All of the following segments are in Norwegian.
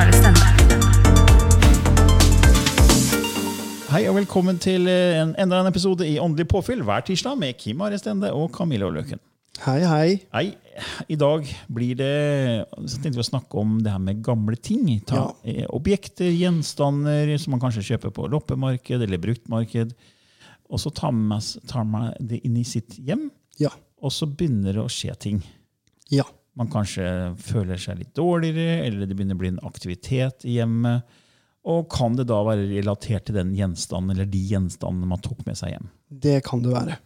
Kim stemme. Hei og velkommen til eh, en, enda en episode i Åndelig påfyll hver tirsdag med Kim Are Stende og Camilla Løken. Hei, hei. Hei. i dag blir det Så tenkte vi å snakke om det her med gamle ting. Ta, ja. Objekter, gjenstander som man kanskje kjøper på loppemarked eller bruktmarked. Og så tar man, tar man det inn i sitt hjem, Ja. og så begynner det å skje ting. Ja. Man kanskje føler seg litt dårligere, eller det begynner å bli en aktivitet i hjemmet. Og kan det da være relatert til den gjenstanden eller de gjenstandene man tok med seg hjem? Det kan det være.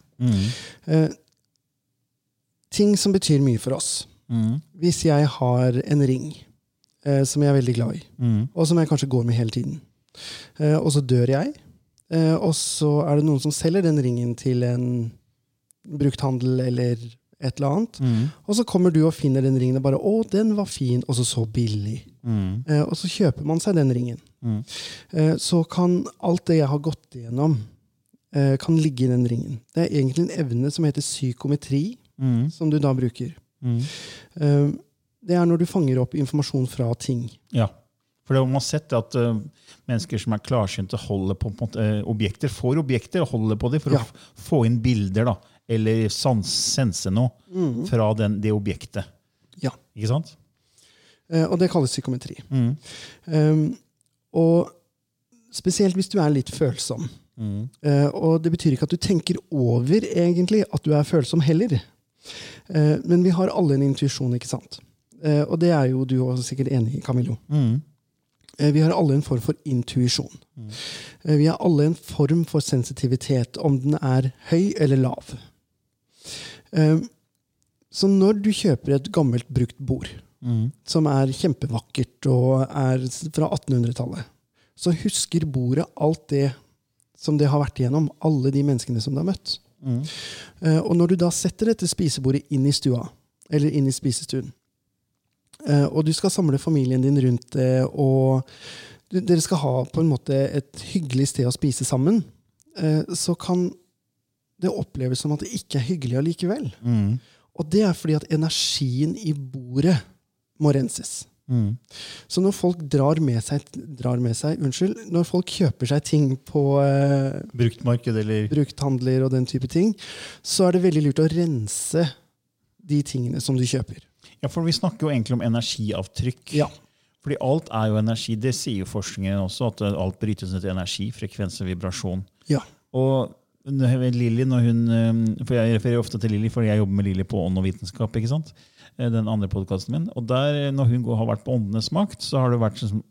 Eh, ting som betyr mye for oss. Mm. Hvis jeg har en ring eh, som jeg er veldig glad i, Mm. og som jeg kanskje går med hele tiden, eh, og så dør jeg, eh, og så er det noen som selger den ringen til en brukthandel eller et eller annet, Mm. og så kommer du og finner den ringen og bare 'Å, den var fin', og så så billig. Mm. Eh, og så kjøper man seg den ringen. Mm. Eh, så kan alt det jeg har gått igjennom, eh, kan ligge i den ringen. Det er egentlig en evne som heter psykometri, Mm. som du da bruker. Mm. Eh, det er når du fanger opp informasjon fra ting. Ja. For det har man sett at uh, mennesker som er klarsynte, holder på, på uh, objekter, får objekter og holder på dem for Ja. å få inn bilder, da, eller sense noe fra den, det objektet. Ja. Ikke sant? Eh, og det kalles psykometri. Mm. Um, og spesielt hvis du er litt følsom. Mm. Uh, og det betyr ikke at du tenker over egentlig at du er følsom heller. Uh, men vi har alle en intuisjon, ikke sant? Uh, og det er jo du også sikkert enig i, Camillo. Mm. Vi har alle en form for intuisjon. Mm. Vi har alle en form for sensitivitet, om den er høy eller lav. Eh, Så når du kjøper et gammelt brukt bord, Mm. som er kjempevakkert og er fra 1800-tallet, så husker bordet alt det som det har vært igjennom, alle de menneskene som det har møtt. Mm. Eh, Og når du da setter dette spisebordet inn i stua, eller inn i spisestuen, eh, og du skal samle familien din rundt det, og dere skal ha på en måte et hyggelig sted å spise sammen, eh, så kan det oppleves som at det ikke er hyggelig allikevel. Mm. Og det er fordi at energien i bordet må renses. Mm. Så når folk drar med seg, drar med seg unnskyld, når folk kjøper seg ting på eh, Bruktmarked eller brukthandler og den type ting, så er det veldig lurt å rense de tingene som du kjøper. Ja, for vi snakker jo egentlig om energiavtrykk. Ja. Fordi alt er jo energi. Det sier jo forskningen også, at alt brytes ned til energi, frekvens og vibrasjon. Ja. Og Lilly, når hun, eh, for Jeg refererer ofte til Lilly, fordi jeg jobber med Lilly på Ånd og vitenskap. ikke sant? Eh, Den andre podkasten min. Og der, når hun har vært på Åndenes makt, så har det vært sånn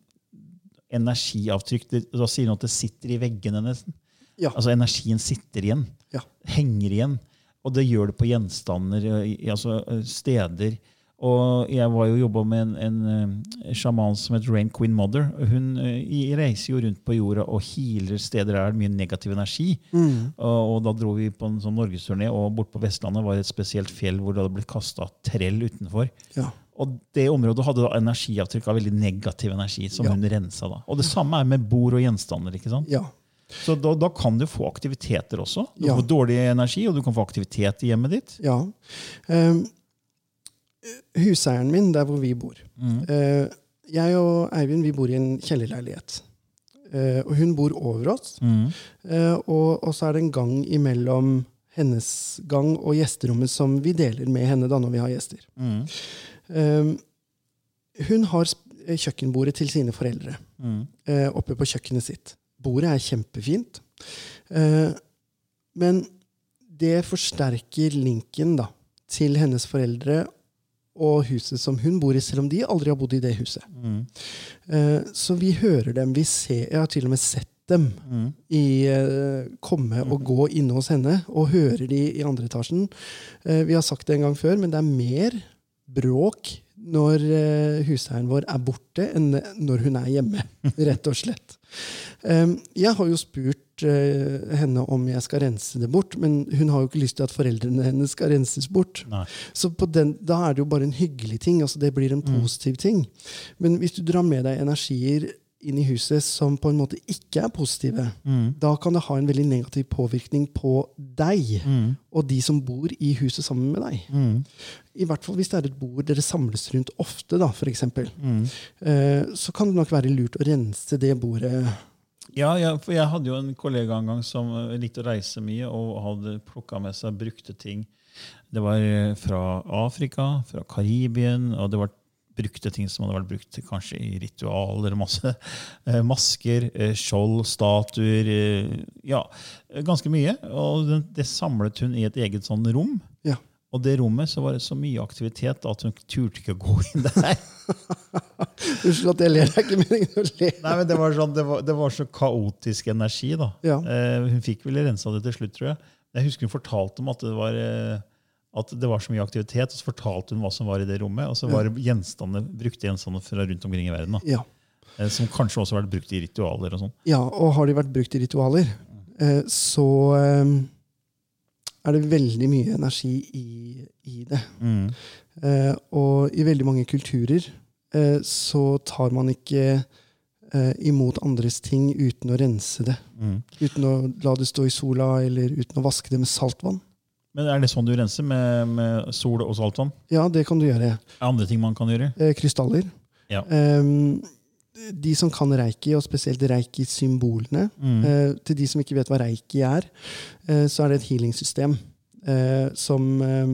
energiavtrykk. Da sier hun at det sitter i veggene nesten. Ja. Altså energien sitter igjen. Ja. Henger igjen. Og det gjør det på gjenstander, altså eh, steder. Og jeg var jo jobba med en, en eh, sjaman som het Rain Queen Mother. Hun eh, reiser jo rundt på jorda og healer steder der det er mye negativ energi. Mm. Og, og da dro vi på en sånn norgesturné, og bort på Vestlandet var det et spesielt fjell hvor det hadde blitt kasta trell utenfor. Ja. Og det området hadde da energiavtrykk av veldig negativ energi. som Ja. hun rensa da. Og det samme er med bord og gjenstander. ikke sant? ja. Så da, da kan du få aktiviteter også. Du Ja. får dårlig energi, og du kan få aktivitet i hjemmet ditt. ja. Um, huseieren min, der hvor vi bor eh, Jeg og Eivind vi bor i en kjellerleilighet. Eh, og hun bor over oss. Mm. Eh, og, så er det en gang imellom hennes gang og gjesterommet som vi deler med henne da når vi har gjester. Mm. Hun har kjøkkenbordet til sine foreldre Mm. oppe på kjøkkenet sitt. Bordet er kjempefint. Men det forsterker linken da, til hennes foreldre og huset som hun bor i, selv om de aldri har bodd i det huset. Mm. Uh, så vi hører dem. Vi ser, jeg har til og med sett dem Mm. i, uh, komme og gå inne hos henne, og hører de i andre etasjen. Uh, vi har sagt det en gang før, men det er mer bråk når huseieren vår er borte, enn når hun er hjemme. Rett og slett. Um, jeg har jo spurt eh, henne om jeg skal rense det bort, men hun har jo ikke lyst til at foreldrene hennes skal renses bort. Nei. Så på den, da er det jo bare en hyggelig ting. altså Det blir en positiv ting. Men hvis du drar med deg energier inn i huset som på en måte ikke er positive, Mm. da kan det ha en veldig negativ påvirkning på deg Mm. og de som bor i huset sammen med deg. Mm. I hvert fall hvis det er et bord dere samles rundt ofte, da, for eksempel. Mm. Eh, så kan det nok være lurt å rense det bordet. Ja, ja, for jeg hadde jo en kollega en gang som likte å reise mye og hadde plukka med seg brukte ting. Det var eh, fra Afrika, fra Karibien, og det var brukte ting som hadde vært brukt kanskje i ritualer. masse eh, Masker, eh, skjold, statuer. Ja, ganske mye. Og det samlet hun i et eget sånn rom. Ja. Og det rommet så var det så mye aktivitet at hun turte ikke å gå inn der. Unnskyld at jeg ler, det er ikke meningen å le. Nei, men det var, sånn, det, var, det var så kaotisk energi, da. Ja. Eh, hun fikk vel rensa det til slutt, tror jeg. Jeg husker hun fortalte om at det var, eh, at det var så mye aktivitet, og så fortalte hun hva som var i det rommet. Og så var det gjenstander, brukte gjenstander fra rundt omkring i verden, da. Ja. Eh, som kanskje også har vært brukt i ritualer og sånn. Ja, og har de vært brukt i ritualer, eh, så eh, er det veldig mye energi i, i det. Mm. Eh, og i veldig mange kulturer eh, så tar man ikke eh, imot andres ting uten å rense det. Mm. Uten å la det stå i sola, eller uten å vaske det med saltvann. Men er det sånn du renser, med, med sol og saltvann? Ja, det kan du gjøre. Er andre ting man kan gjøre? Eh, krystaller. Ja. Ehm, de som kan reiki, og spesielt reiki-symbolene Mm. eh, Til de som ikke vet hva reiki er, eh, så er det et healingsystem eh, som eh,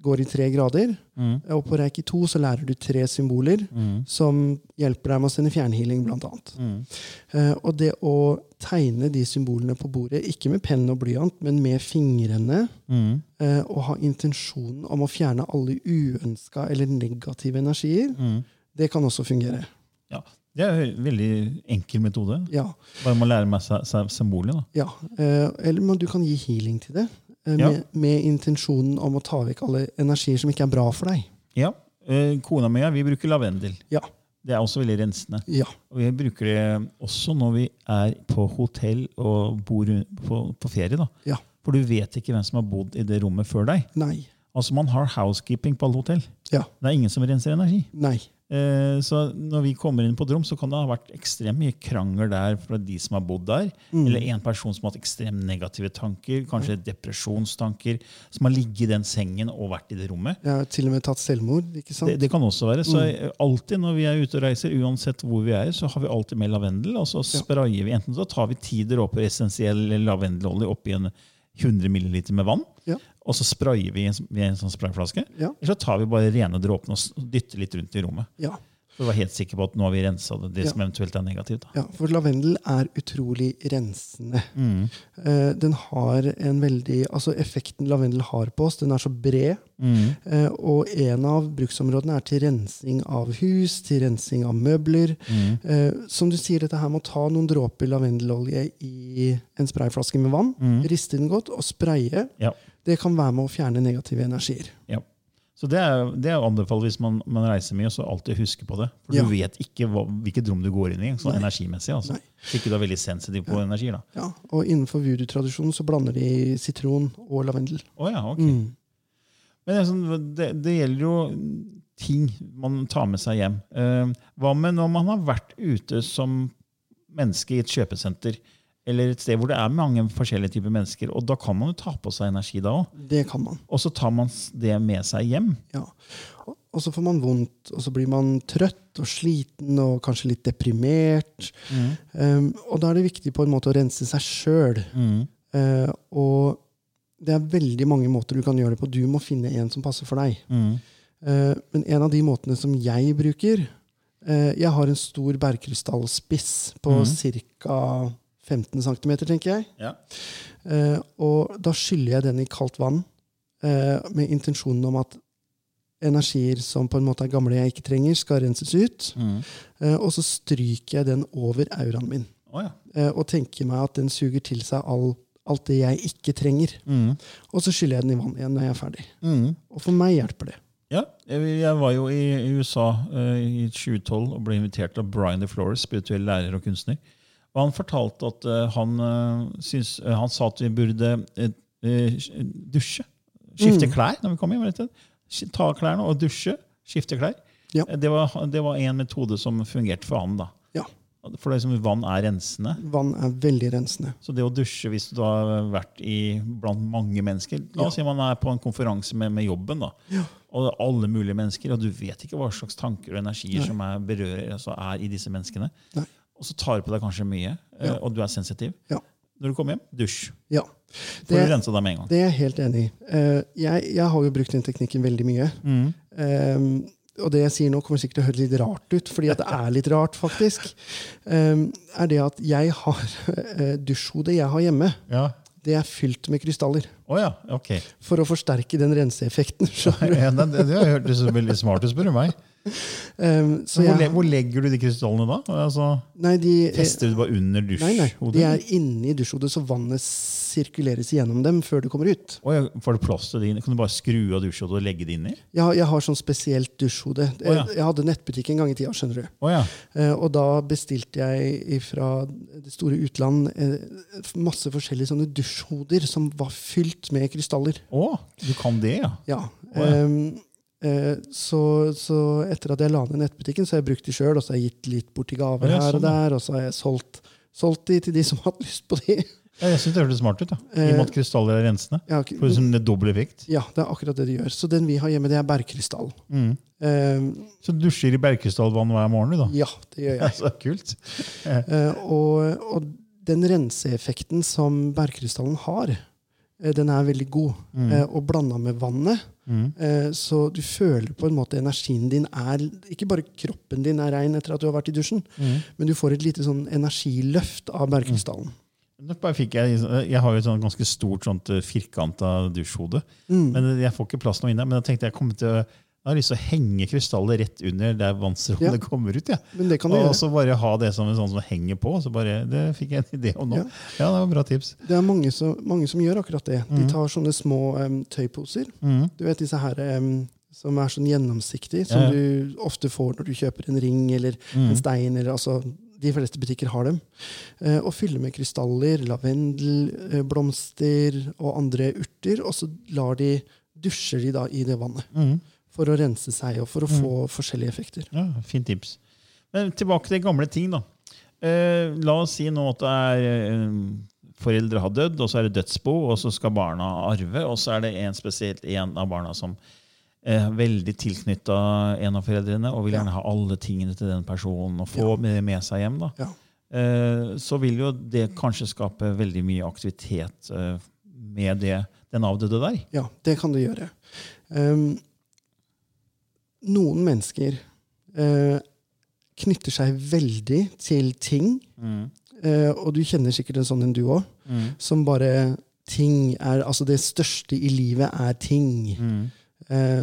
går i tre grader. Mm. Og på reiki 2 så lærer du tre symboler Mm. som hjelper deg med å sende fjernhealing, annet. Mm. Eh, og det å tegne de symbolene på bordet, ikke med penn og blyant, men med fingrene, Mm. eh, og ha intensjonen om å fjerne alle uønska eller negative energier, Mm. det kan også fungere. Ja. Det er en veldig enkel metode. Ja. Bare man lærer meg da. ja. Eh, eller du kan gi healing til det, med, Ja. med, intensjonen om å ta vekk alle energier som ikke er bra for deg. Ja, eh, Kona mi og jeg vi bruker lavendel. Ja. Det er også veldig rensende. Ja. Og vi bruker det også når vi er på hotell og bor på, på ferie. da. Ja. For du vet ikke hvem som har bodd i det rommet før deg. Nei. Altså Man har housekeeping på alle hotell. Ja. Det er ingen som renser energi. Nei. Eh, så når vi kommer inn på et rom, så kan det ha vært ekstremt mye krangel der fra de som har bodd der. Mm. Eller en person som har hatt ekstremt negative tanker, kanskje depresjonstanker, som har ligget i den sengen og vært i det rommet. Ja, til og med tatt selvmord. ikke sant? Det, det kan også være. Så Mm. alltid når vi er ute og reiser, uansett hvor vi er, så har vi alltid med lavendel. Og så sprayer vi enten så tar vi ti dråper essensiell lavendelolje oppi en 100 ml med vann. Ja. Og så sprayer vi i en, i en sånn sprayflaske. Ja. Eller så tar vi bare rene dråpene og dytter litt rundt i rommet. Ja. For å være helt sikker på at nå har vi rensa det, det Ja. som eventuelt er negativt. Da. ja, for lavendel er utrolig rensende. Mm. Eh, den har en veldig, altså Effekten lavendel har på oss, den er så bred. Mm. Eh, og en av bruksområdene er til rensing av hus, til rensing av møbler. Mm. Eh, som du sier, dette her med å ta noen dråper lavendelolje i en sprayflaske med vann, Mm. riste den godt og spraye, Ja. Det kan være med å fjerne negative energier. Ja. Så det er, det er å anbefale hvis man, man reiser mye, så alltid huske på det. For Ja. du vet ikke hva, hvilket rom du går inn i, sånn Nei. energimessig. Altså. Nei. Så ikke du er veldig sensitiv på energier. da. Ja, og innenfor voodoo-tradisjonen så blander de sitron og lavendel. Oh, ja, ok. Mm. Men det, sånn, det, det gjelder jo ting man tar med seg hjem. Eh, hva med når man har vært ute som menneske i et kjøpesenter, eller et sted hvor det er mange forskjellige typer mennesker, og da kan man jo ta på seg energi da òg. Det kan man. Og så tar man det med seg hjem. Ja. Og- så får man vondt, og så blir man trøtt og sliten og kanskje litt deprimert. Um, og da er det viktig på en måte å rense seg sjøl. Mm. Eh, og det er veldig mange måter du kan gjøre det på. Du må finne en som passer for deg. Mm. Eh, men en av de måtene som jeg bruker eh, Jeg har en stor bærkrystallspiss på mm. ca. 15 cm, tenker jeg. Ja. Eh, og da skyller jeg den i kaldt vann eh, med intensjonen om at energier som på en måte er gamle jeg ikke trenger, skal renses ut. Mm. Eh, og så stryker jeg den over auraen min. Oh, ja. Eh, og tenker meg at den suger til seg all, alt det jeg ikke trenger. Mm. Og så skyller jeg den i vann igjen når jeg er ferdig. Mm. Og for meg hjelper det. Ja, jeg, var jo i, i USA eh, i 2012 og ble invitert av Brian DeFlores, spirituell lærer og kunstner. Og han fortalte at eh, han, eh, syns, eh, han sa at vi burde dusje. Skifte Mm. klær når vi kom hjem. Ta klærne og dusje. Skifte klær. Ja. Det, var, det var en metode som fungerte for han. da. Ja. For det er som vann er rensende. Vann er veldig rensende. Så det å dusje hvis du har vært i, blant mange mennesker La oss si man er på en konferanse med, med jobben, da, og det er alle mulige mennesker, og du vet ikke hva slags tanker og energier Nei. som er, berører, altså er i disse menneskene. Nei. Og så tar du på deg kanskje mye, eh, Ja. og du er sensitiv. Ja. Når du kommer hjem, dusj. Ja. Får Det, du rensa deg med en gang. det er jeg helt enig i. Eh, jeg, jeg har jo brukt den teknikken veldig mye. Mm. Um, og det jeg sier nå, kommer sikkert til å høre litt rart ut, fordi at det er litt rart, faktisk. Um, er det at jeg har uh, dusjhodet jeg har hjemme, Ja. det er fylt med krystaller. Oh, ja, okay. For å forsterke den renseeffekten. Ja, det, det hørtes veldig smart ut, spør du meg. Um, så Hvor, jeg, hvor legger du de krystallene da? Altså, nei, de, Fester du bare under nei, nei, de er inni dusjhodet, så vannet sirkuleres gjennom dem før det kommer ut. Å ja, får du plass til det inni? Kan du bare skru av dusjhodet og legge det inni? Ja, jeg har sånn spesielt dusjhode. Oh, ja. Jeg hadde nettbutikk en gang i tida, skjønner du. Oh, ja. Eh, og da bestilte jeg fra det store utland eh, masse forskjellige sånne dusjhoder som var fylt med krystaller. Å, du kan det, ja? Ja. Eh, så, så etter at jeg la ned nettbutikken, så har jeg brukt de sjøl, og så har jeg gitt litt bort i gaver her og sånn, der, og så har jeg solgt, solgt de til de som har hatt lyst på de. Ja, Jeg syns det hørtes smart ut. da. I Eh, og med at krystaller er rensende. Ja, Får du sånn dobbel effekt. ja, det er akkurat det de gjør. Så den vi har hjemme, det er bergkrystall. Mm. Em, Så du dusjer i bergkrystallvann hver morgen, du, da? ja, det gjør jeg. så kult. uh, og, og den renseeffekten som bergkrystallen har, eh, den er veldig god. Mm. Eh, og blanda med vannet, Mm. eh, så du føler på en måte energien din er Ikke bare kroppen din er rein etter at du har vært i dusjen, Mm. men du får et lite sånn energiløft av bergkrystallen. Nå Jeg jeg har jo et ganske stort sånt firkanta dusjhode. Mm. Men jeg får ikke plass noe der. Men jeg tenkte jeg kommer til å jeg har lyst til å henge krystallet rett under der vannstrålene Ja. kommer ut. Ja. Men det kan Og gjøre. så bare ha det som en sånn som henger på. Så bare, det fikk jeg en idé om nå. Ja. Ja, det var bra tips. Det er mange som, mange som gjør akkurat det. De Mm. tar sånne små um, tøyposer. Mm. Du vet disse her um, som er sånn gjennomsiktige, som du ofte får når du kjøper en ring eller Mm. en stein. Eller, altså, de fleste butikker har dem. Eh, og fyller med krystaller, lavendel, eh, blomster og andre urter. Og så lar de, dusjer de da i det vannet Mm. For å rense seg og for å få forskjellige effekter. Ja, Fint tips. Men tilbake til gamle ting, da. Eh, la oss si nå at det er eh, foreldre har dødd, og så er det dødsbo, og så skal barna arve, og så er det en spesielt en av barna som er veldig tilknytta en av foreldrene og vil gjerne ha alle tingene til den personen og få ja. med seg hjem. da. Ja. Eh, så vil jo det kanskje skape veldig mye aktivitet eh, med det, den avdøde der. Ja, det kan det gjøre. Um, noen mennesker eh, knytter seg veldig til ting, eh, og du kjenner sikkert en sånn en du òg, som bare ting er Altså, det største i livet er ting. Eh,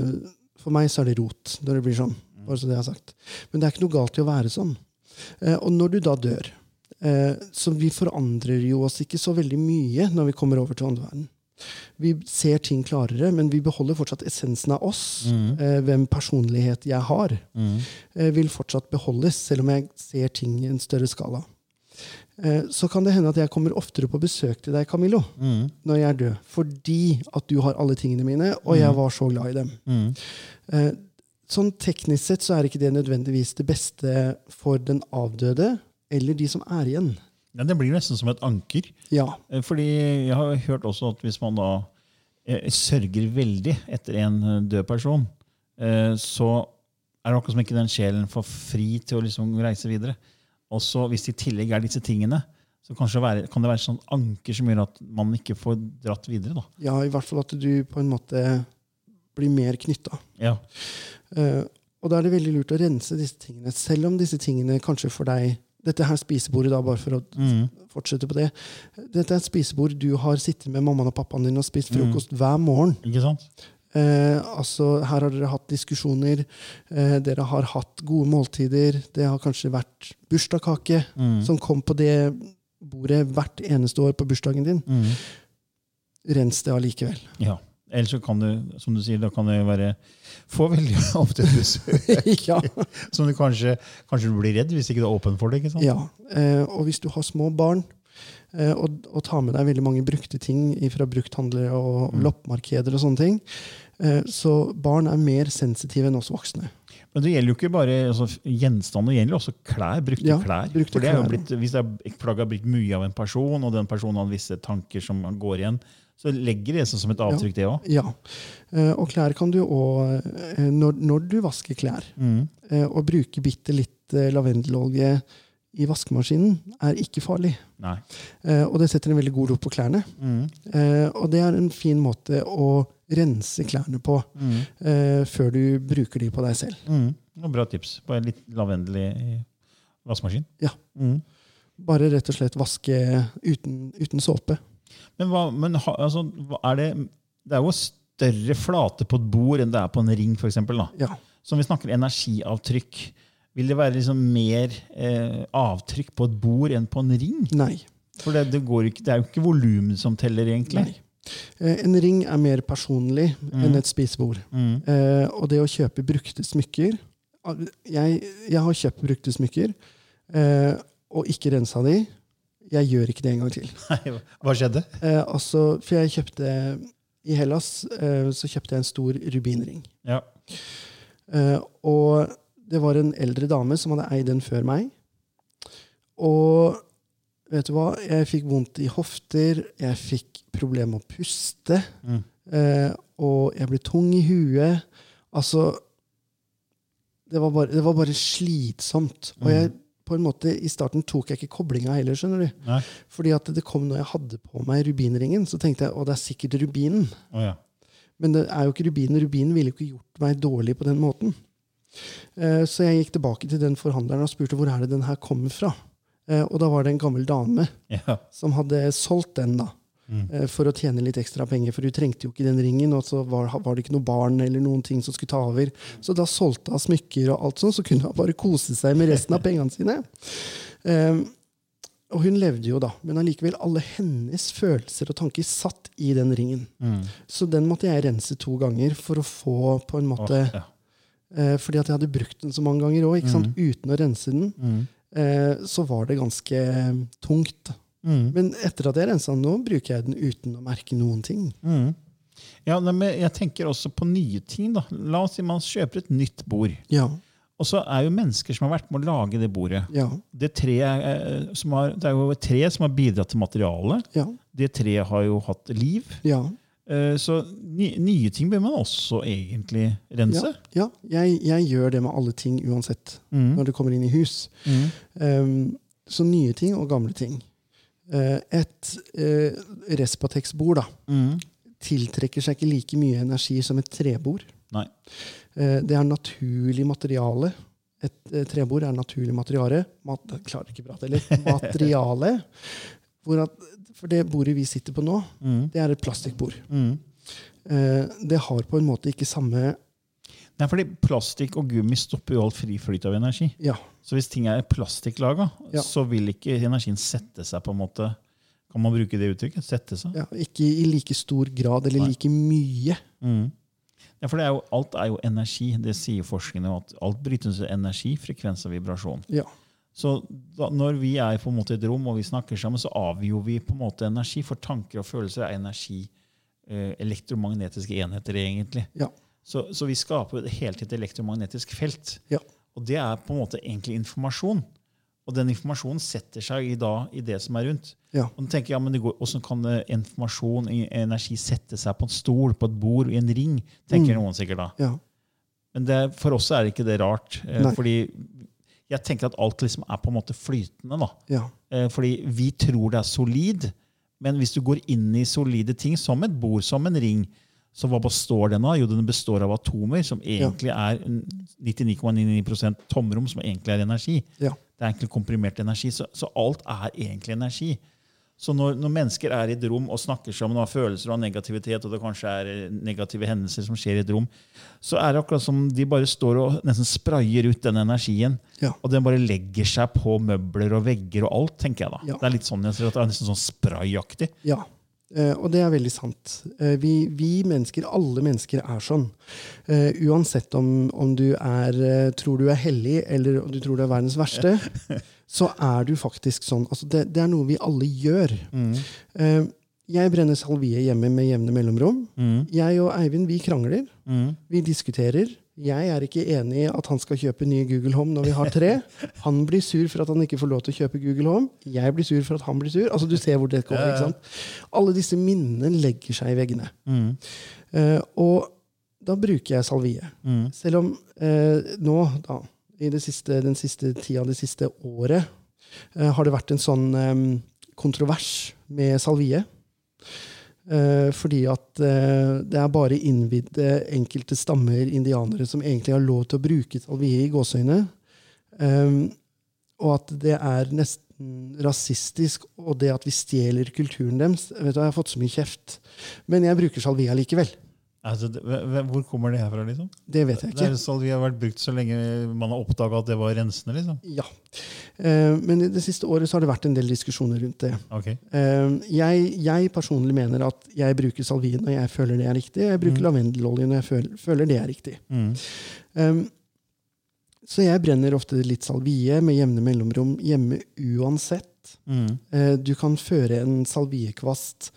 for meg så er det rot når det blir sånn. Bare så det jeg har sagt. Men det er ikke noe galt i å være sånn. Eh, og når du da dør eh, Så vi forandrer jo oss ikke så veldig mye når vi kommer over til åndeverden. Vi ser ting klarere, men vi beholder fortsatt essensen av oss. Eh, hvem personlighet jeg har, eh, vil fortsatt beholdes, selv om jeg ser ting i en større skala. Eh, så kan det hende at jeg kommer oftere på besøk til deg, Camillo, når jeg er død. Fordi at du har alle tingene mine, og jeg var så glad i dem. Eh, sånn teknisk sett så er ikke det nødvendigvis det beste for den avdøde eller de som er igjen. Ja, det blir nesten som et anker. Ja. Eh, Fordi jeg har hørt også at hvis man da eh, sørger veldig etter en eh, død person, eh, så er det akkurat som ikke den sjelen får fri til å liksom reise videre. Og så hvis det i tillegg er disse tingene, så kanskje være, kan det være sånn anker som gjør at man ikke får dratt videre. da. Ja, i hvert fall at du på en måte blir mer knytta. Ja. Eh, og da er det veldig lurt å rense disse tingene, selv om disse tingene kanskje for deg Dette her spisebordet, da, bare for å Mm. fortsette på det. Dette er et spisebord du har sittet med mammaen og pappaen din og spist Mm. frokost hver morgen. Ikke sant? Eh, altså, her har dere hatt diskusjoner, eh, dere har hatt gode måltider. Det har kanskje vært bursdagskake Mm. som kom på det bordet hvert eneste år på bursdagen din. Mm. Rens det allikevel. Ja. Eller så kan du, som du sier, da kan det være få veldig ofte besøk ja. som du kanskje, kanskje du blir redd hvis ikke du er åpen for det. ikke sant? ja. Eh, og hvis du har små barn, eh, og, og tar med deg veldig mange brukte ting fra brukthandlere og Mm. loppemarkeder og sånne ting, eh, så barn er mer sensitive enn oss voksne. Men det gjelder jo ikke bare altså, gjenstander, det gjelder også klær. Brukte Ja, klær. brukte For det er jo blitt, hvis det er, plagget har blitt mye av en person, og den personen har visse tanker som går igjen, så legger det seg som et avtrykk, det òg. Ja. Eh, og klær kan du òg når, når du vasker klær, Mm. eh, og bruker bitte litt eh, lavendelolje i vaskemaskinen, er ikke farlig. Nei. Eh, og det setter en veldig god lukt på klærne. Mm. Eh, og det er en fin måte å rense klærne på Mm. eh, før du bruker de på deg selv. Mm. Bra tips. Bare litt lavendel i vaskemaskin. Ja. Mm. Bare rett og slett vaske uten, uten såpe. Men, hva, men ha, altså, hva er det Det er jo større flate på et bord enn det er på en ring, f.eks. Ja. Så vi snakker energiavtrykk, vil det være liksom mer eh, avtrykk på et bord enn på en ring? Nei. For det, det, går ikke, det er jo ikke volumet som teller, egentlig. Nei. Eh, en ring er mer personlig enn et spisebord. Mm. Eh, og det å kjøpe brukte smykker Jeg, jeg har kjøpt brukte smykker eh, og ikke rensa de. Jeg gjør ikke det en gang til. Nei, hva skjedde? Eh, altså, for jeg kjøpte I Hellas eh, så kjøpte jeg en stor rubinring. Ja. Eh, og det var en eldre dame som hadde eid den før meg. Og vet du hva? Jeg fikk vondt i hofter, jeg fikk problemer med å puste, Mm. eh, og jeg ble tung i huet. Altså Det var bare, det var bare slitsomt. Og jeg, på en måte, i starten tok jeg ikke koblinga heller, skjønner du. Nei. Fordi at det kom når jeg hadde på meg rubinringen, så tenkte jeg å, det er sikkert rubinen. Oh, ja. Men det er jo ikke rubinen. Rubinen ville jo ikke gjort meg dårlig på den måten. Uh, Så jeg gikk tilbake til den forhandleren og spurte hvor er det den her kommer fra. Uh, Og da var det en gammel dame ja. som hadde solgt den da, Mm. eh, for å tjene litt ekstra penger. For hun trengte jo ikke den ringen, og så var, var det ikke noe barn eller noen ting som skulle ta over. Så da solgte hun smykker og alt sånt, så kunne hun bare kose seg med resten av pengene sine. Um, Og hun levde jo da, men allikevel alle hennes følelser og tanker satt i den ringen. Mm. Så den måtte jeg rense to ganger for å få på en måte oh, ja. eh, Fordi at jeg hadde brukt den så mange ganger òg, uten å rense den. Mm. Eh, så var det ganske eh, tungt. Mm. Men etter at jeg rensa den nå, bruker jeg den uten å merke noen ting. Mm. Ja, men jeg tenker også på nye ting. da. La oss si man kjøper et nytt bord. Ja, Og så er jo mennesker som har vært med å lage det bordet. ja, Det, tre, eh, som har, det er jo et tre som har bidratt til materialet. ja. Det treet har jo hatt liv. ja. Eh, Så ny, nye ting bør man også egentlig rense. ja. Jeg, jeg gjør det med alle ting uansett, Mm. når det kommer inn i hus. Mm. Um, så nye ting og gamle ting. Eh, et uh, Respatex-bord da, Mm. tiltrekker seg ikke like mye energi som et trebord. Nei. Eh, Det er naturlig materiale. Et eh, trebord er naturlig materiale. Mat, klarer ikke prate heller. Materiale. At, for det bordet vi sitter på nå, Mm. det er et plastikkbord. Mm. Eh, Det har på en måte ikke samme Nei, fordi Plastikk og gummi stopper jo alt fri flyt av energi. Ja. Så hvis ting er plastikklaga, Ja. så vil ikke energien sette seg på en måte Kan man bruke det uttrykket? Sette seg? ja ikke i like stor grad eller Nei. like mye. Mm. Ja, for det er jo, alt er jo energi. Det sier forskerne. At alt brytes av energi, frekvens og vibrasjon. Ja. Så da, når vi er på en måte i et rom og vi snakker sammen, så avgjør vi på en måte energi. For tanker og følelser er energi. Eh, elektromagnetiske enheter, egentlig. Ja. Så, så vi skaper helt hele tiden et elektromagnetisk felt. Ja. Og det er på en måte egentlig informasjon. Og den informasjonen setter seg i, da, i det som er rundt. Ja. Og tenker jeg, ja, men det går, Hvordan kan informasjon, og energi, sette seg på en stol, på et bord, i en ring? tenker Mm. noen sikkert da. Ja. Men det, for oss er det ikke det rart. eh, Nei. Fordi jeg tenker at alt liksom er på en måte flytende. da. Ja. Eh, fordi vi tror det er solid, men hvis du går inn i solide ting, som et bord, som en ring, så hva består den av? Jo, den består av atomer, som egentlig er 99,99% tomrom, som egentlig er energi. Ja. Det er egentlig komprimert energi, så, så alt er egentlig energi. Så når, når mennesker er i et rom og snakker sammen og har følelser og negativitet, og det kanskje er eh, negative hendelser som skjer i et rom, så er det akkurat som de bare står og nesten sprayer ut den energien. Ja. Og den bare legger seg på møbler og vegger og alt, tenker jeg da. Ja. Det er litt sånn jeg ser at det er nesten sånn sprayaktig. Ja, og det er veldig sant. Eh, vi, vi mennesker, alle mennesker, er sånn. Eh, uansett om, om du er, eh, tror du er hellig, eller om du tror du er verdens verste, så er du faktisk sånn. Altså, det, det er noe vi alle gjør. Mm. jeg brenner salvie hjemme med jevne mellomrom. Jeg og Eivind vi krangler. Vi diskuterer. Jeg er ikke enig i at han skal kjøpe nye Google Home når vi har tre. Han blir sur for at han ikke får lov til å kjøpe Google Home. Jeg blir sur for at han blir sur. Altså, du ser hvor det kommer, ikke sant? Alle disse minnene legger seg i veggene. Eh, og da bruker jeg salvie. Selv om uh, nå, da, i det siste, den siste tida, det siste året, uh, har det vært en sånn um, kontrovers med salvie. Eh, fordi at eh, det er bare innvidde enkelte stammer indianere som egentlig har lov til å bruke salvie i gåseøyne. Eh, og at det er nesten rasistisk, og det at vi stjeler kulturen deres. Vet du, Jeg har fått så mye kjeft. Men jeg bruker salvie likevel. Altså, det, hvor kommer det her fra, liksom? Det vet jeg Det er ikke. jo sånn vi har vært brukt så lenge man har oppdaga at det var rensende, liksom. Ja. Eh, men i det siste året så har det vært en del diskusjoner rundt det. Ok. Eh, jeg, jeg personlig mener at jeg bruker salvie når jeg føler det er riktig. Jeg bruker lavendelolje når jeg føler, føler det er riktig. Mm. Um, så jeg brenner ofte litt salvie med jevne mellomrom hjemme uansett. Mm. Eh, du kan føre en salviekvast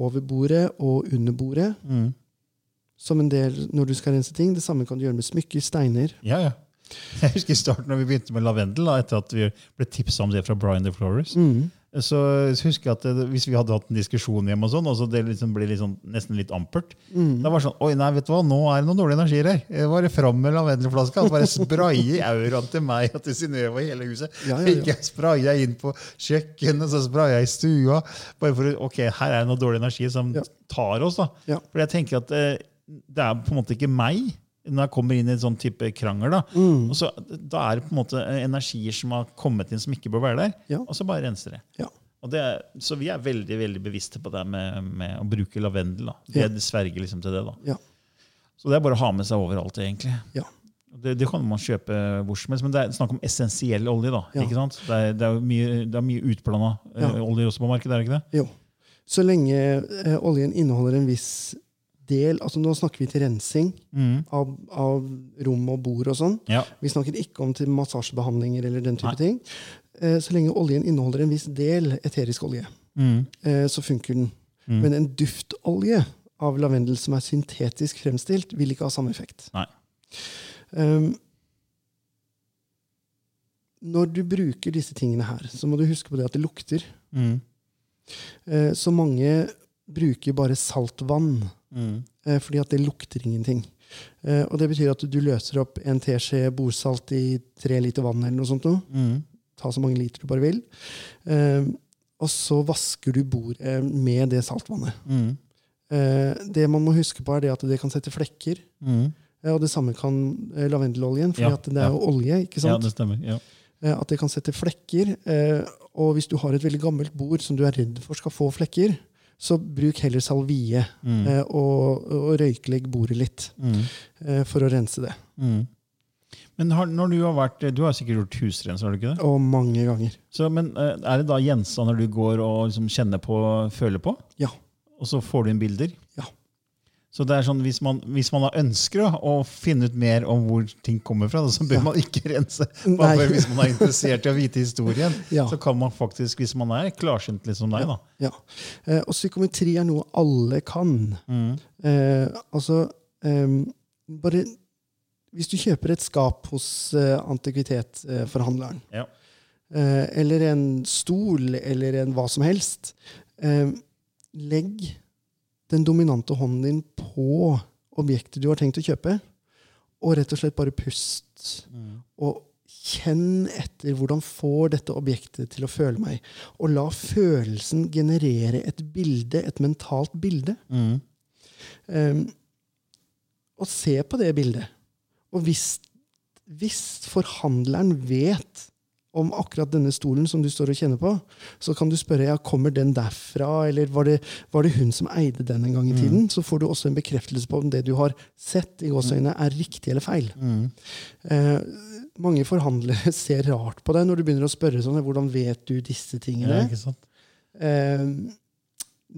over bordet og under bordet Mm. Som en del når du skal rense ting. Det samme kan du gjøre med smykker, steiner. Ja, ja. Jeg husker i starten når vi begynte med lavendel, da, etter at vi ble tipsa om det fra Brian the Florist. Mm. Så, så husker jeg at det, Hvis vi hadde hatt en diskusjon hjemme, og sånn, og så det liksom ble sånn, nesten litt ampert Mm. Da var det sånn Oi, nei, vet du hva, nå er det noen dårlige energier her. Var Bare fram med lavendelflaska. Bare spraye auraen til meg og til Synnøve og hele huset. Ja, ja, ja. Jeg spraya inn på kjøkkenet, så spraye i stua. Bare for Ok, her er det noen dårlige energier som tar oss. da. For jeg tenker at eh, det er på en måte ikke meg når jeg kommer inn i en sånn type krangel. Da Mm. og så, da er det på en måte energier som har kommet inn som ikke bør være der. Ja. Og så bare renser det. Ja. Og det så vi er veldig veldig bevisste på det med, med å bruke lavendel. da. Vi Ja. sverger liksom til det. da. Ja. Så det er bare å ha med seg overalt, egentlig. Ja. Det, det kan man kjøpe hvor som helst, men det er snakk om essensiell olje. da, Ja. ikke sant? Det er, det er mye, det er mye utblanda Ja. oljer også på markedet, er det ikke det? Jo. Så lenge eh, oljen inneholder en viss del altså Nå snakker vi til rensing Mm. av, av rom og bord og sånn. Ja. Vi snakker ikke om til massasjebehandlinger eller den type Nei. ting. Eh, så lenge oljen inneholder en viss del eterisk olje, Mm. eh, så funker den. Mm. Men en duftolje av lavendel som er syntetisk fremstilt, vil ikke ha samme effekt. Nei. Um, når du bruker disse tingene her, så må du huske på det at det lukter. Mm. Eh, så mange bruker bare saltvann, Mm. eh, fordi at det lukter ingenting. Eh, og det betyr at du løser opp en teskje bordsalt i tre liter vann, eller noe sånt. Noe. Mm. Ta så mange liter du bare vil. Eh, og så vasker du bordet med det saltvannet. Mm. Det man må huske på, er at det kan sette flekker. Mm. Og det samme kan lavendeloljen, for Ja, det er jo olje. ikke Ja, det stemmer. Ja. At det kan sette flekker. Og hvis du har et veldig gammelt bord som du er redd for skal få flekker, så bruk heller salvie Mm. eh, og, og røyklegg bordet litt Mm. eh, for å rense det. Mm. Men har, når du har vært, du har sikkert gjort husrens, har du ikke det? Og mange ganger. Så, men eh, Er det da gjenstander du går og liksom kjenner på, føler på? Ja. Og så får du inn bilder? Ja. Så det er sånn, hvis man, hvis man ønsker å finne ut mer om hvor ting kommer fra, så bør Ja. man ikke rense. Nei. Bare hvis man er interessert i å vite historien, Ja. så kan man faktisk, hvis man er klarsynt litt som deg, da. Ja. Eh, og psykometri er noe alle kan. Mm. Eh, altså eh, Bare Hvis du kjøper et skap hos eh, antikvitetsforhandleren, Ja. eh, eller en stol, eller en hva som helst, eh, legg den dominante hånden din på objektet du har tenkt å kjøpe, og rett og slett bare pust. Mm. Og kjenn etter hvordan får dette objektet til å føle meg. Og la følelsen generere et bilde, et mentalt bilde. Um, og se på det bildet. Og hvis, hvis forhandleren vet om akkurat denne stolen som du står og kjenner på, så kan du spørre ja, kommer den derfra, eller var det, var det hun som eide den en gang i tiden? Så får du også en bekreftelse på om det du har sett, i gåseøynene, er riktig eller feil. Eh, mange forhandlere ser rart på deg når du begynner å spørre sånn, hvordan vet du disse tingene? Ja? Eh,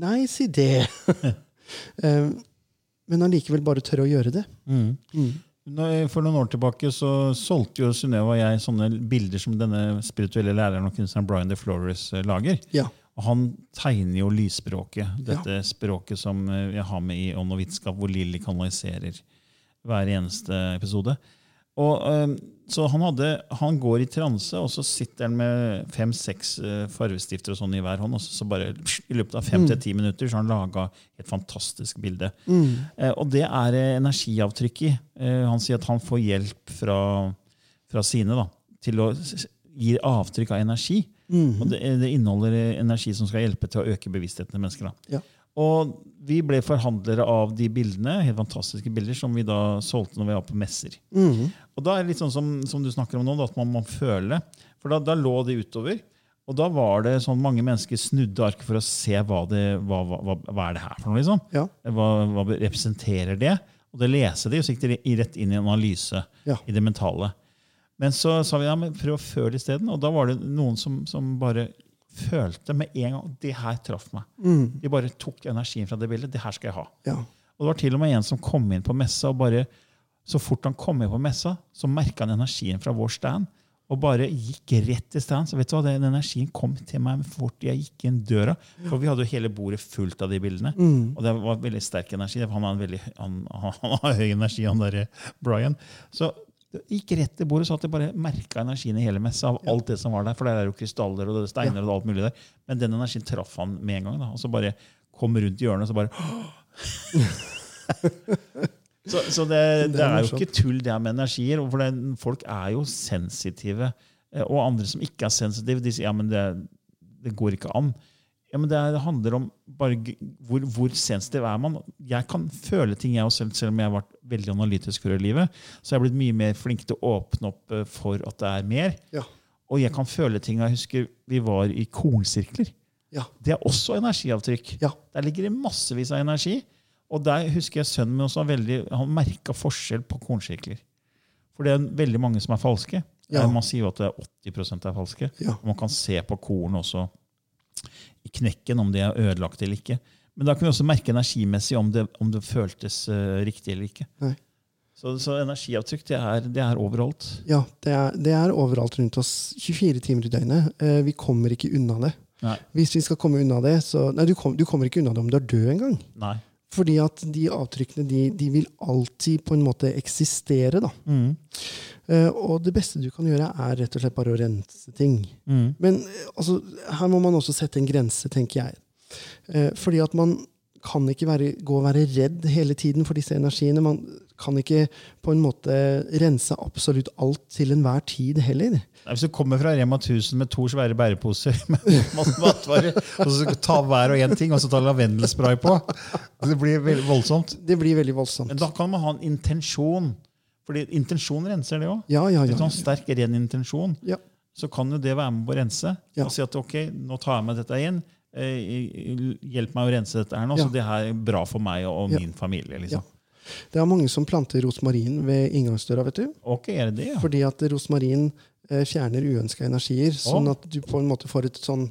nei, si det. eh, men allikevel bare tørre å gjøre det. Nå, For noen år tilbake så solgte jo Synnøve og jeg sånne bilder som denne spirituelle læreren og kunstneren Brian de Flores eh, lager. Ja. Og han tegner jo lysspråket, dette språket som eh, jeg har med i Ånd og vitenskap, hvor Lilly kanaliserer hver eneste episode. Og, eh, så han, hadde, han går i transe, og så sitter han med fem-seks eh, farvestifter og sånn i hver hånd. Og så, bare I løpet av fem til ti minutter så har han laga et fantastisk bilde. Mm. og det er eh, energiavtrykk i. Eh, han sier at han får hjelp fra, fra sine da, til å gi avtrykk av energi. Og det, det inneholder eh, energi som skal hjelpe til å øke bevisstheten til mennesker. da. Ja. Og vi ble forhandlere av de bildene, helt fantastiske bilder, som vi da solgte når vi var på messer. Og da er det litt sånn som, som du snakker om nå, da, at man må føle. For da, da lå det utover. Og da var det sånn mange mennesker snudde arket for å se hva, det, hva, hva, hva, er det her for noe. liksom. Ja. Hva, hva representerer det? Og det leser de, og så gikk de rett inn i en analyse Ja. i det mentale. Men så sa vi ja, men prøv å føle isteden. Og da var det noen som, som bare følte med en gang det her traff meg. De bare tok energien fra det bildet. Det her skal jeg ha. Ja. Og det var til og med en som kom inn på messa, og bare, så fort han kom inn på messa, så merka han energien fra vår stand. Og bare gikk rett til stand. Så vet du hva, den energien kom til meg fort jeg gikk inn døra. For vi hadde jo hele bordet fullt av de bildene. Og det var veldig sterk energi. Han har, veldig, han, han har høy energi, han derre Brian. Så gikk rett til bordet, så at jeg bare merka energien i hele messa. av alt det som var der, For der er jo krystaller og det er steiner og alt mulig der. Men den energien traff han med en gang. da, Og så bare kom rundt hjørnet, og så bare så, så det, det, er jo ikke tull, det her med energier. For det, folk er jo sensitive. eh, Og andre som ikke er sensitive, de sier ja, men det, det går ikke an. Ja, men Det er- handler om bare hvor, hvor sensitiv er man. Jeg kan føle ting, jeg også, selv om jeg har vært veldig analytisk før i livet. Så jeg har blitt mye mer flink til å åpne opp eh, for at det er mer. Ja. Og jeg kan føle ting. Jeg husker vi var i kornsirkler. Ja. Det er også energiavtrykk. Ja. Der ligger det massevis av energi. Og der husker jeg sønnen min også var veldig, han merka forskjell på kornsirkler. For det er veldig mange som er falske. Ja. Man sier jo at det er 80% er falske. Og man kan se på korn også i knekken om de er ødelagt eller ikke. Men da kan du også merke energimessig om det, om det føltes uh, riktig eller ikke. Nei. Så, så energiavtrykk det er, det er overalt. Ja, det er, det er overalt rundt oss 24 timer i døgnet. Uh, vi kommer ikke unna det. Nei. Hvis vi skal komme unna det, så Nei, du, kom, du kommer ikke unna det om du er død engang. Fordi at de avtrykkene de, de vil alltid på en måte eksistere. da. Mm. Uh, og det beste du kan gjøre, er rett og slett bare å rense ting. Mm. Men altså, her må man også sette en grense, tenker jeg. Eh, fordi at man kan ikke være, gå og være redd hele tiden for disse energiene. Man kan ikke på en måte rense absolutt alt til enhver tid heller. Hvis du kommer fra Rema 1000 med to svære bæreposer med matvarer, og så skal du ta hver og én ting, og så ta lavendelspray på Det blir veldig voldsomt. Det blir veldig voldsomt. Men da kan man ha en intensjon. Fordi intensjon renser det òg. Ja, ja, ja, ja. sterk, ren intensjon. ja. Så kan jo det være med på å rense. Ja. Og si at ok, nå tar jeg med dette inn. Eh, hjelp meg å rense dette her nå, Ja. så det her er bra for meg og, og Ja. min familie. liksom. Det er mange som planter rosmarin ved inngangsdøra. vet du. Ok, er det det? Ja. Fordi at rosmarin eh, fjerner uønska energier. Sånn at du på en måte får et sånn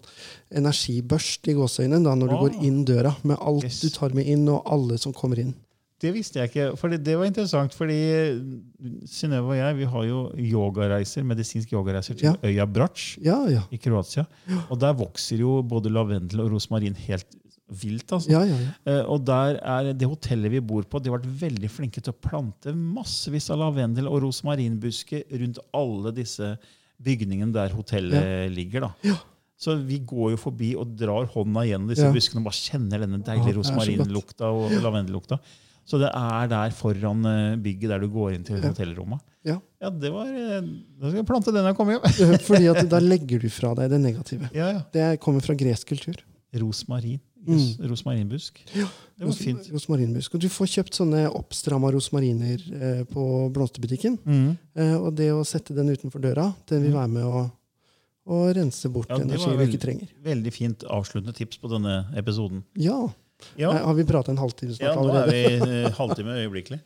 energibørst i gåseøynene da, når du Å. går inn døra, med alt Yes. du tar med inn, og alle som kommer inn. Det visste jeg ikke. For Det var interessant, fordi Synnøve og jeg vi har jo yogareiser, medisinsk yogareiser til Ja. øya Brac Ja, ja. i Kroatia. Og der vokser jo både lavendel og rosmarin helt vilt. altså. ja, ja, ja. Eh, Og der er det hotellet vi bor på, de har vært veldig flinke til å plante massevis av lavendel og rosmarinbusker rundt alle disse bygningene der hotellet ligger. da. Ja. Så vi går jo forbi og drar hånda gjennom disse Ja. buskene og bare kjenner denne deilige ja, rosmarinlukta og lavendellukta. Så det er der foran eh, bygget der du går inn til hotellrommet. Ja. Ja, det var eh, Da skal jeg plante den jeg kommer hjem. Fordi at da legger du fra deg det negative. ja, ja. Det kommer fra gresk kultur. Rosmarin. Mm. Rosmarinbusk. Det var fint. Rosmarinbusk. Og du får kjøpt sånne oppstramma rosmariner eh, på blomsterbutikken. Mm. Eh, og det å sette den utenfor døra, den vil være med å, å rense bort Ja, energi vi ikke trenger. Veldig fint avsluttende tips på denne episoden. Ja. Ja, Eh, Har vi prata en halvtime snart allerede? ja nå er vi eh, halvtime øyeblikkelig.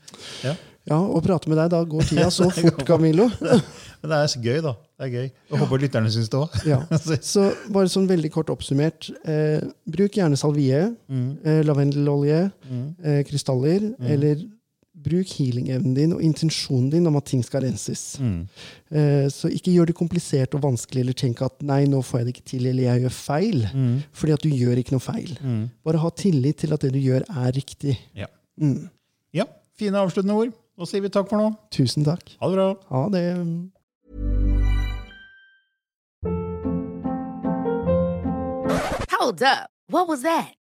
Ja. Ja, Å prate med deg, da går tida så fort, Camillo. Men det er så gøy, da. Det er gøy. Jeg håper lytterne syns det òg. Ja. Så bare sånn veldig kort oppsummert. Eh, bruk gjerne salvie, eh, lavendelolje, eh, krystaller, eller bruk healing-evnen din og intensjonen din om at ting skal renses. Eh, så ikke gjør det komplisert og vanskelig, eller tenk at nei, nå får jeg det ikke til, eller jeg gjør feil. Fordi at du gjør ikke noe feil. Bare ha tillit til at det du gjør, er riktig. Ja. Mm. ja. Fine avsluttende ord. Da sier vi takk for nå. Tusen takk. Ha det bra. Ha det. Hold up. What was that?